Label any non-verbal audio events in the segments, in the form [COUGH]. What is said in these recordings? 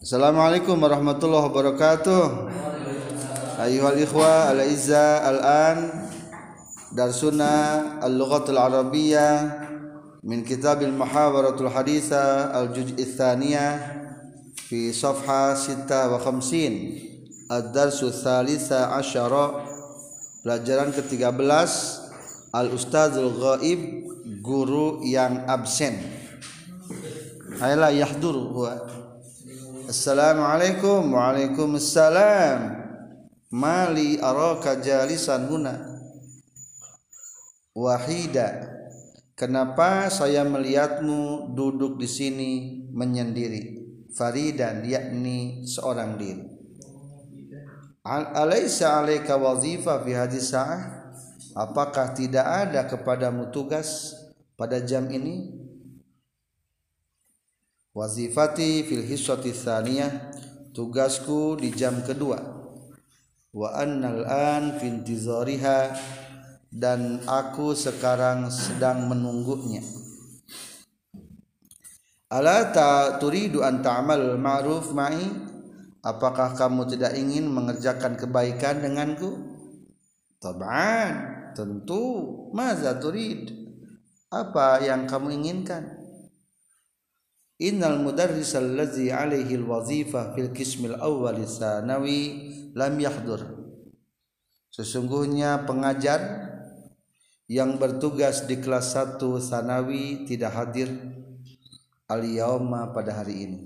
Assalamualaikum warahmatullahi wabarakatuh. Ayuhal ikhwa al izza al an darsuna al lughatul arabiyyah min kitab al muhawaratul haditha al juz' tsaniyah fi safha 56 ad-darsu tsalisa asyara pelajaran ke-13 al ustazul ghaib guru yang absen ayla yahdur huwa Assalamualaikum Waalaikumsalam. Mali araka jalisan huna? Wahida. Kenapa saya melihatmu duduk di sini menyendiri? Faridan yakni seorang diri. Alaysa alaika wazifa fi hadis sa'ah? Apakah tidak ada kepadamu tugas pada jam ini wazifati fil hissati tsaniyah tugasku di jam kedua. Wa annal an fi intizariha dan aku sekarang sedang menunggunya. Ala ta turidu an ta'mal ma'ruf ma'i? Apakah kamu tidak ingin mengerjakan kebaikan denganku? Tab'an tentu. Maza turid? Apa yang kamu inginkan Innal mudarris allazi alaihi alwazifah fil qismil awwal sanawi lam yahdur. Sesungguhnya pengajar yang bertugas di kelas 1 sanawi tidak hadir al yauma pada hari ini.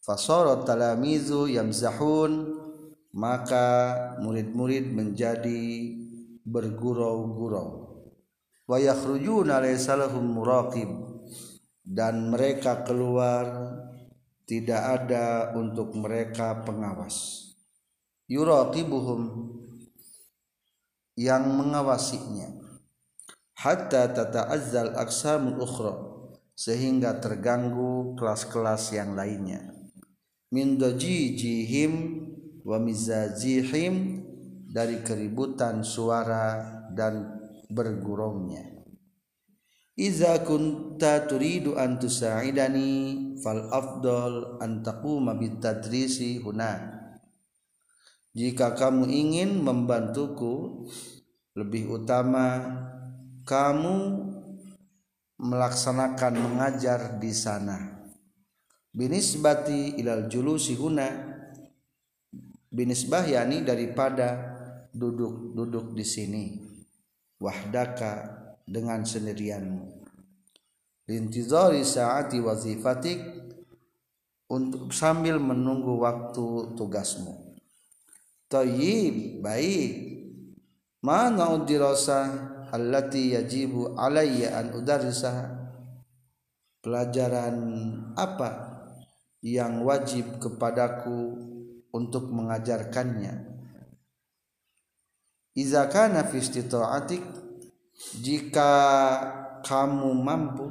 Fasara talamizu yamzahun maka murid-murid menjadi bergurau-gurau. Wa yakhrujuna laysa muraqib dan mereka keluar tidak ada untuk mereka pengawas. Yuraqibuhum yang mengawasinya. Hatta tata'azzal aqsamul ukhra sehingga terganggu kelas-kelas yang lainnya. Min dajijihim wa mizajihim dari keributan suara dan berguraunya Iza kunta turidu an tusa'idani fal afdal an taquma bitadrisi huna. Jika kamu ingin membantuku, lebih utama kamu melaksanakan mengajar di sana. Binisbati ilal julusi huna binisbah yani daripada duduk-duduk di sini. Wahdaka dengan sendirianmu. Lintizari saati wazifatik untuk sambil menunggu waktu tugasmu. Tayyib baik. Mana udirasa allati yajibu alayya an udarrisaha pelajaran apa yang wajib kepadaku untuk mengajarkannya? Iza kana fi istita'atik jika kamu mampu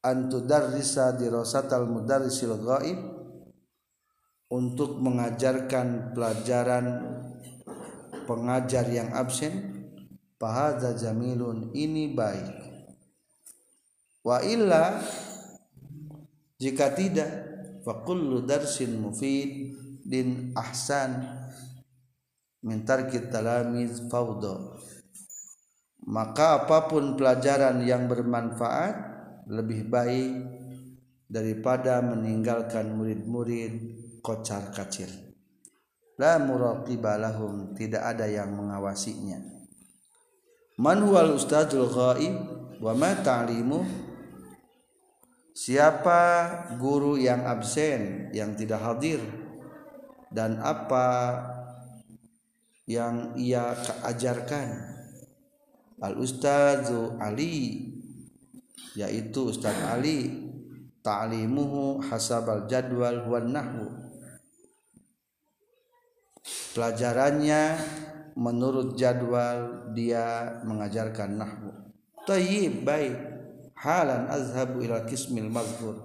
antudarrisa dirasatal mudarrisil ghaib untuk mengajarkan pelajaran pengajar yang absen fahadza jamilun ini baik. Wa illa jika tidak fa kullu darsin mufid din ahsan min tarki talamiz fawda maka apa pun pelajaran yang bermanfaat lebih baik daripada meninggalkan murid-murid kocar kacir. La muraqiba lahum tidak ada yang mengawasinya. Man huwal ustadzul ghaib wa ma ta'limu? Siapa guru yang absen yang tidak hadir? Dan apa yang ia ajarkan al ustazu Ali yaitu Ustaz Ali ta'limuhu hasabal jadwal wan nahwu. Pelajarannya menurut jadwal dia mengajarkan nahwu. Tayyib baik. Halan azhabu ila kismil mazkur.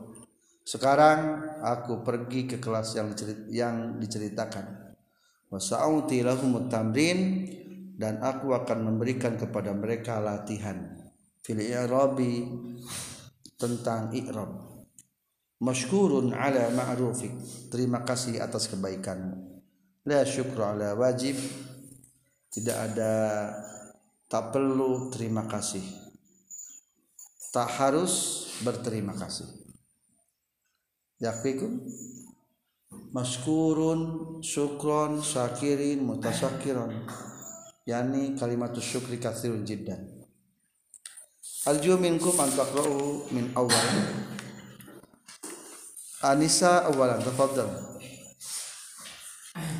Sekarang aku pergi ke kelas yang yang diceritakan. Wasa'uti lahumut tamrin dan aku akan memberikan kepada mereka latihan fil i'rabi tentang i'rab. Masykurun ala ma'rufik terima kasih atas kebaikanmu. La syukru ala wajib. Tidak ada tak perlu terima kasih. Tak harus berterima kasih. Yakfikum maskurun syukron syakirin mutasyakiron Yani kalimat syukri katsirun jiddan Alju minkum an taqra'u min awal. Anisa awalan tafadhal.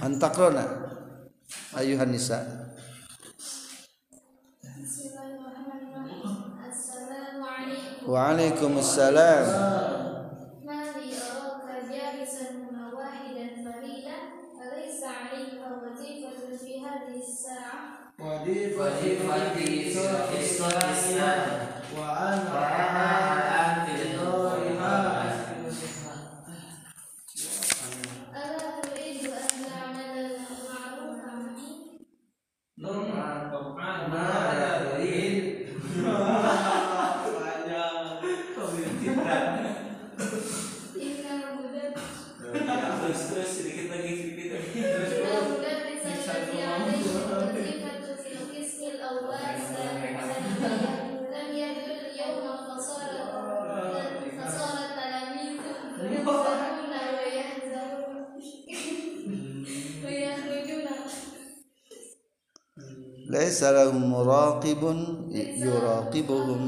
An taqra'na ayuhan nisa. Wa alaikumussalam في الصلاة وأنا ليس لهم مراقب يراقبهم.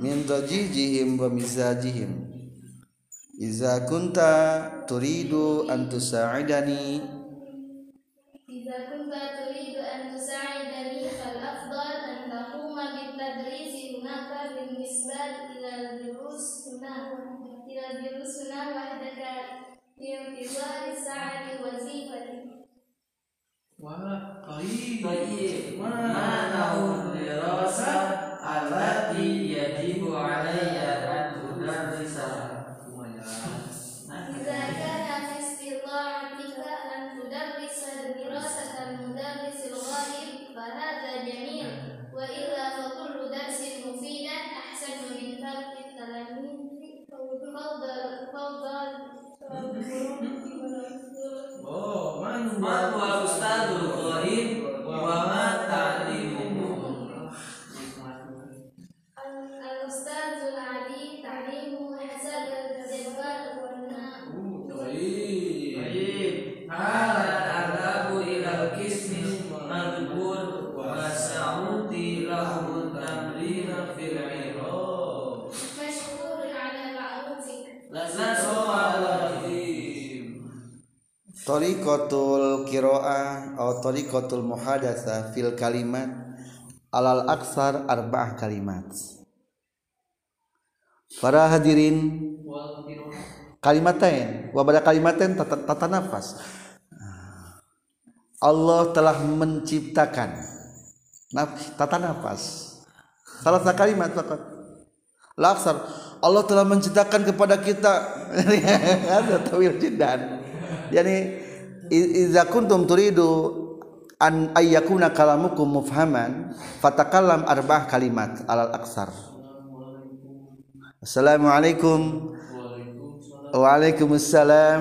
من ضجيجهم ومزاجهم. إذا كنت تريد أن تساعدني إذا كنت تريد أن تساعدني فالأفضل أن تقوم بالتدريس هناك بالنسبة إلى الدروس هناك إلى الدروس هناك وحدك في انتظار ساعة وظيفتي طيب ما نوع الدراسة التي يجب علي Tariqatul qiraah atau tariqatul muhadatsah fil kalimat alal aksar arba'ah kalimat. Para hadirin kalimatain. Wa pada kalimatain tata, tata nafas. Allah telah menciptakan tata nafas. Salah satu kalimat laksar Allah telah menciptakan kepada kita. [LAUGHS] Ada tawil jiddan yani idza kuntum turidu an ayyakuna kalamukum mufhaman fatakallam arba'ah kalimat alal aksar. Assalamualaikum. Waalaikumsalam.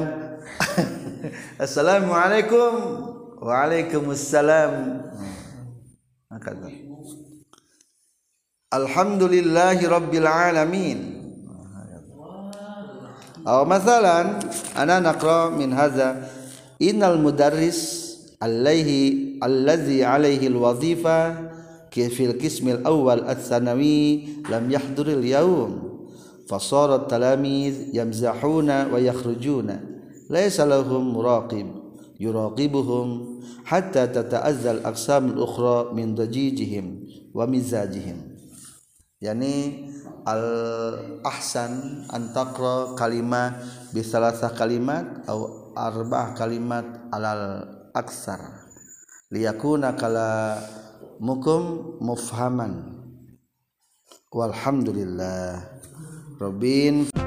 [LAUGHS] Assalamualaikum. Waalaikumsalam. Alhamdulillahi Rabbil Alamin أو مثلا أنا نقرأ من هذا إن المدرس عليه الذي عليه الوظيفة في القسم الأول الثانوي لم يحضر اليوم فصار التلاميذ يمزحون ويخرجون. ليس لهم مراقب يراقبهم حتى تتأذى الأقسام الأخرى من ضجيجهم ومزاجهم. yakni al ahsan antakro kalimat bisalasa kalimat atau arba'ah kalimat alal aksar. Liyakuna kala mukum mufhaman. Walhamdulillah. Robin.